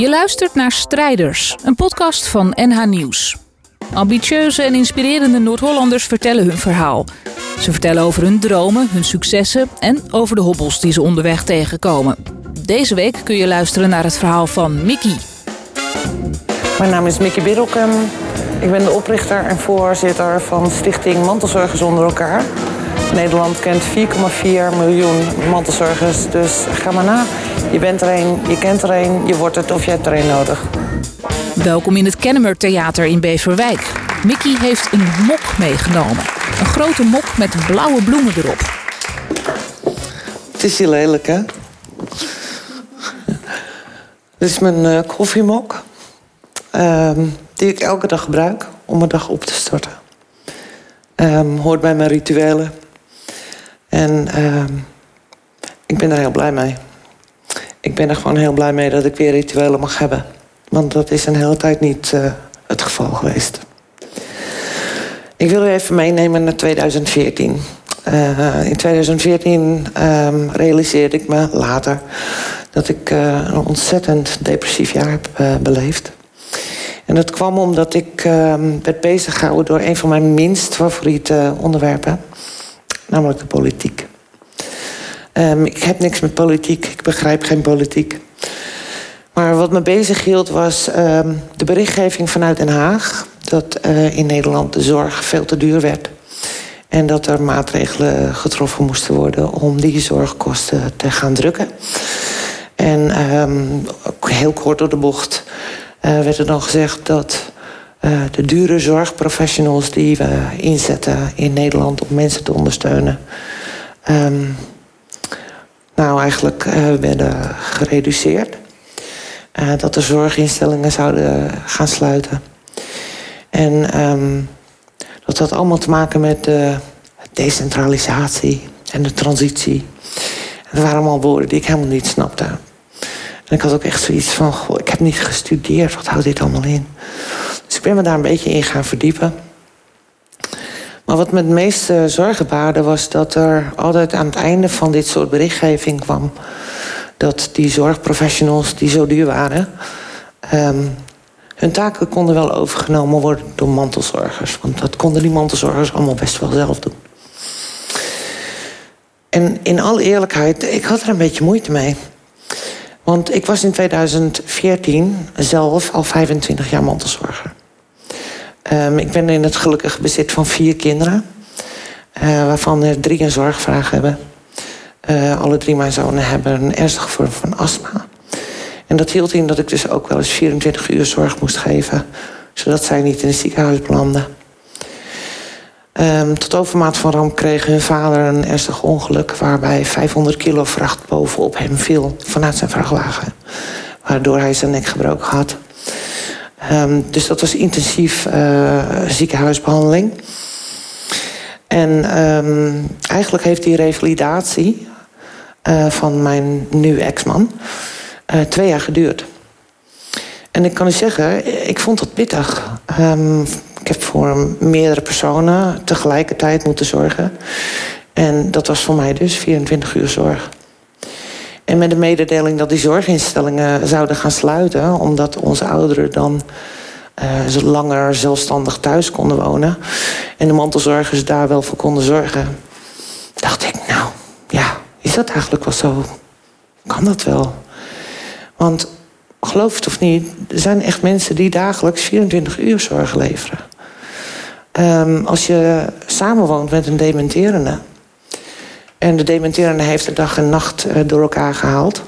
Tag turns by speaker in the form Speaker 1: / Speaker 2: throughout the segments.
Speaker 1: Je luistert naar Strijders, een podcast van NH Nieuws. Ambitieuze en inspirerende Noord-Hollanders vertellen hun verhaal. Ze vertellen over hun dromen, hun successen en over de hobbels die ze onderweg tegenkomen. Deze week kun je luisteren naar het verhaal van Mickey.
Speaker 2: Mijn naam is Mickey Biddelkem. Ik ben de oprichter en voorzitter van Stichting Mantelzorgers onder elkaar. Nederland kent 4,4 miljoen mantelzorgers, dus ga maar na. Je bent er een, je kent er een, je wordt het of je hebt er een nodig.
Speaker 1: Welkom in het Kennemer Theater in Beverwijk. Mickey heeft een mok meegenomen. Een grote mok met blauwe bloemen erop.
Speaker 2: Het is hier lelijk, hè? Dit is mijn uh, koffiemok. Ehm, die ik elke dag gebruik om mijn dag op te starten. Um, hoort bij mijn rituelen. En ehm, ik ben daar heel blij mee. Ik ben er gewoon heel blij mee dat ik weer rituelen mag hebben. Want dat is een hele tijd niet uh, het geval geweest. Ik wil u even meenemen naar 2014. Uh, in 2014 um, realiseerde ik me later dat ik uh, een ontzettend depressief jaar heb beleefd. En dat kwam omdat ik werd bezig gehouden door een van mijn minst favoriete onderwerpen, namelijk de politiek. Um, ik heb niks met politiek, ik begrijp geen politiek. Maar wat me bezig hield was um, de berichtgeving vanuit Den Haag dat uh, in Nederland de zorg veel te duur werd. En dat er maatregelen getroffen moesten worden om die zorgkosten te gaan drukken. En um, heel kort door de bocht uh, werd er dan gezegd dat uh, de dure zorgprofessionals die we inzetten in Nederland om mensen te ondersteunen. Um, nou eigenlijk uh, werden gereduceerd. Uh, dat de zorginstellingen zouden gaan sluiten. En um, dat had allemaal te maken met de decentralisatie en de transitie. Dat waren allemaal woorden die ik helemaal niet snapte. En ik had ook echt zoiets van, ik heb niet gestudeerd, wat houdt dit allemaal in? Ik ben me daar een beetje in gaan verdiepen. Maar wat me het meeste zorgen baarde was dat er altijd aan het einde van dit soort berichtgeving kwam dat die zorgprofessionals die zo duur waren, um, hun taken konden wel overgenomen worden door mantelzorgers. Want dat konden die mantelzorgers allemaal best wel zelf doen. En in alle eerlijkheid, ik had er een beetje moeite mee. Want ik was in 2014 zelf al 25 jaar mantelzorger. Um, ik ben in het gelukkige bezit van vier kinderen. Uh, waarvan er drie een zorgvraag hebben. Uh, alle drie mijn zonen hebben een ernstige vorm van astma. En dat hield in dat ik dus ook wel eens 24 uur zorg moest geven. Zodat zij niet in het ziekenhuis belanden. Um, tot overmaat van ramp kreeg hun vader een ernstig ongeluk... waarbij 500 kilo vracht bovenop hem viel vanuit zijn vrachtwagen. Waardoor hij zijn nek gebroken had. Um, dus dat was intensief uh, ziekenhuisbehandeling. En um, eigenlijk heeft die revalidatie uh, van mijn nu ex-man uh, twee jaar geduurd. En ik kan u zeggen, ik vond dat pittig. Um, ik heb voor meerdere personen tegelijkertijd moeten zorgen. En dat was voor mij dus 24 uur zorg. En met de mededeling dat die zorginstellingen zouden gaan sluiten, omdat onze ouderen dan uh, langer zelfstandig thuis konden wonen en de mantelzorgers daar wel voor konden zorgen, dacht ik, nou ja, is dat eigenlijk wel zo? Kan dat wel? Want geloof het of niet, er zijn echt mensen die dagelijks 24 uur zorg leveren. Um, als je samenwoont met een dementerende, en de dementerende heeft de dag en nacht uh, door elkaar gehaald.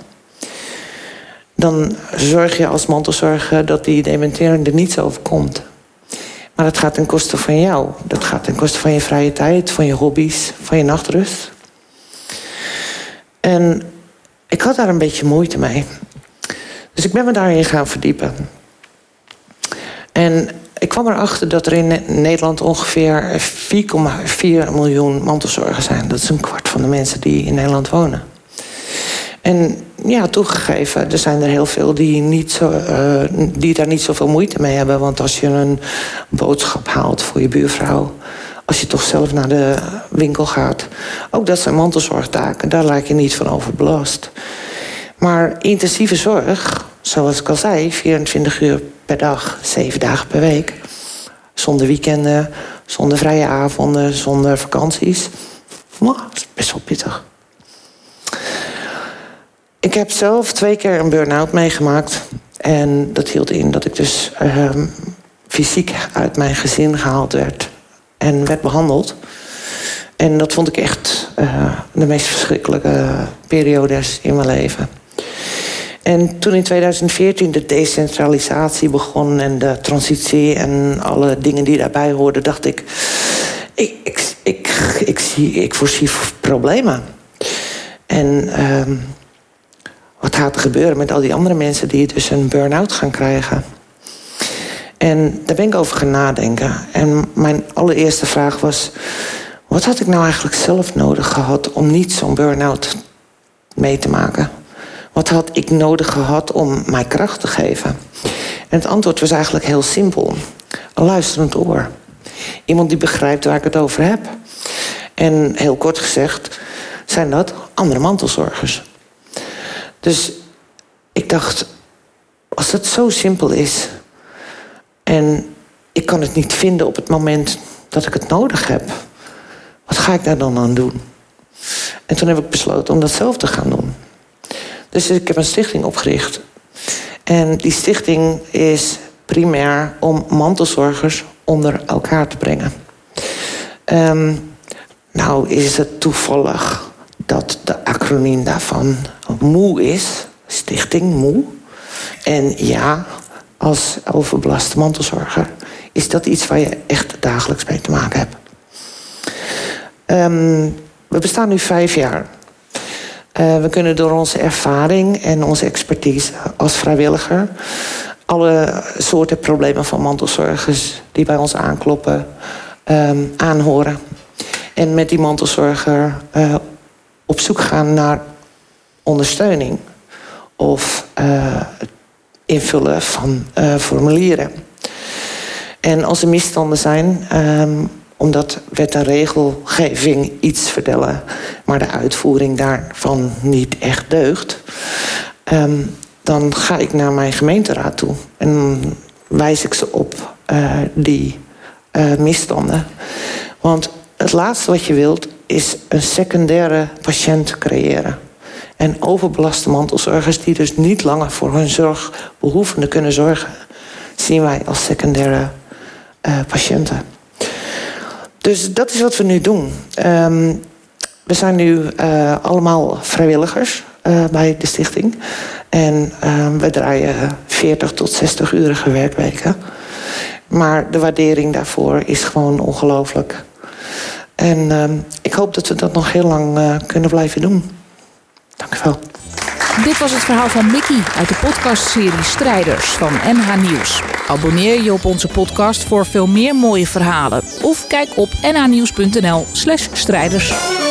Speaker 2: Dan zorg je als mantelzorger dat die dementerende niets overkomt. Maar dat gaat ten koste van jou. Dat gaat ten koste van je vrije tijd, van je hobby's, van je nachtrust. En ik had daar een beetje moeite mee. Dus ik ben me daarin gaan verdiepen. En ik kwam erachter dat er in Nederland ongeveer 4,4 miljoen mantelzorgers zijn. Dat is een kwart van de mensen die in Nederland wonen. En ja, toegegeven, er zijn er heel veel die, niet zo, uh, die daar niet zoveel moeite mee hebben. Want als je een boodschap haalt voor je buurvrouw, als je toch zelf naar de winkel gaat, ook dat zijn mantelzorgtaken, daar lijkt je niet van overbelast. Maar intensieve zorg, zoals ik al zei, 24 uur per dag, 7 dagen per week. Zonder weekenden, zonder vrije avonden, zonder vakanties. Dat is best wel pittig. Ik heb zelf twee keer een burn-out meegemaakt. En dat hield in dat ik dus ehm, fysiek uit mijn gezin gehaald werd en werd behandeld. En dat vond ik echt uh, de meest verschrikkelijke periodes in mijn leven. En toen in 2014 de decentralisatie begon en de transitie en alle dingen die daarbij hoorden, dacht ik, ik, ik, ik, zie, ik voorzie problemen. En uh, wat gaat er gebeuren met al die andere mensen die dus een burn-out gaan krijgen? En daar ben ik over gaan nadenken. En mijn allereerste vraag was: wat had ik nou eigenlijk zelf nodig gehad om niet zo'n burn-out mee te maken? Wat had ik nodig gehad om mij kracht te geven? En het antwoord was eigenlijk heel simpel: een luisterend oor. Iemand die begrijpt waar ik het over heb. En heel kort gezegd zijn dat andere mantelzorgers. Dus ik dacht, als het zo simpel is en ik kan het niet vinden op het moment dat ik het nodig heb, wat ga ik daar dan aan doen? En toen heb ik besloten om dat zelf te gaan doen. Dus ik heb een stichting opgericht. En die stichting is primair om mantelzorgers onder elkaar te brengen. Um, nou is het toevallig dat de acroniem daarvan MOE is. Stichting MOE. En ja, als overbelaste mantelzorger is dat iets waar je echt dagelijks mee te maken hebt. Um, we bestaan nu vijf jaar. Uh, we kunnen door onze ervaring en onze expertise als vrijwilliger alle soorten problemen van mantelzorgers die bij ons aankloppen um, aanhoren. En met die mantelzorger uh, op zoek gaan naar ondersteuning of uh, invullen van formulieren. En als er misstanden zijn, um, omdat wet en regelgeving iets vertellen, maar de uitvoering daarvan niet echt deugt, um, dan ga ik naar mijn gemeenteraad toe en wijs ik ze op uh, die uh, misstanden. Want het laatste wat je wilt is een secundaire patiënt creëren. En overbelaste mantelzorgers die dus niet langer voor hun zorgbehoevenden kunnen zorgen, zien wij als secundaire uh, patiënten. Dus dat is wat we nu doen. Um, we zijn nu uh, allemaal vrijwilligers uh, bij de stichting. En uh, we draaien 40 tot 60 urige werkweken. Maar de waardering daarvoor is gewoon ongelooflijk. En ehm, ik hoop dat we dat nog heel lang uh, kunnen blijven doen. Dank u wel.
Speaker 1: Dit was het verhaal van Mickey uit de podcastserie Strijders van NH Nieuws. Abonneer je op onze podcast voor veel meer mooie verhalen. Of kijk op nhnieuws.nl slash strijders.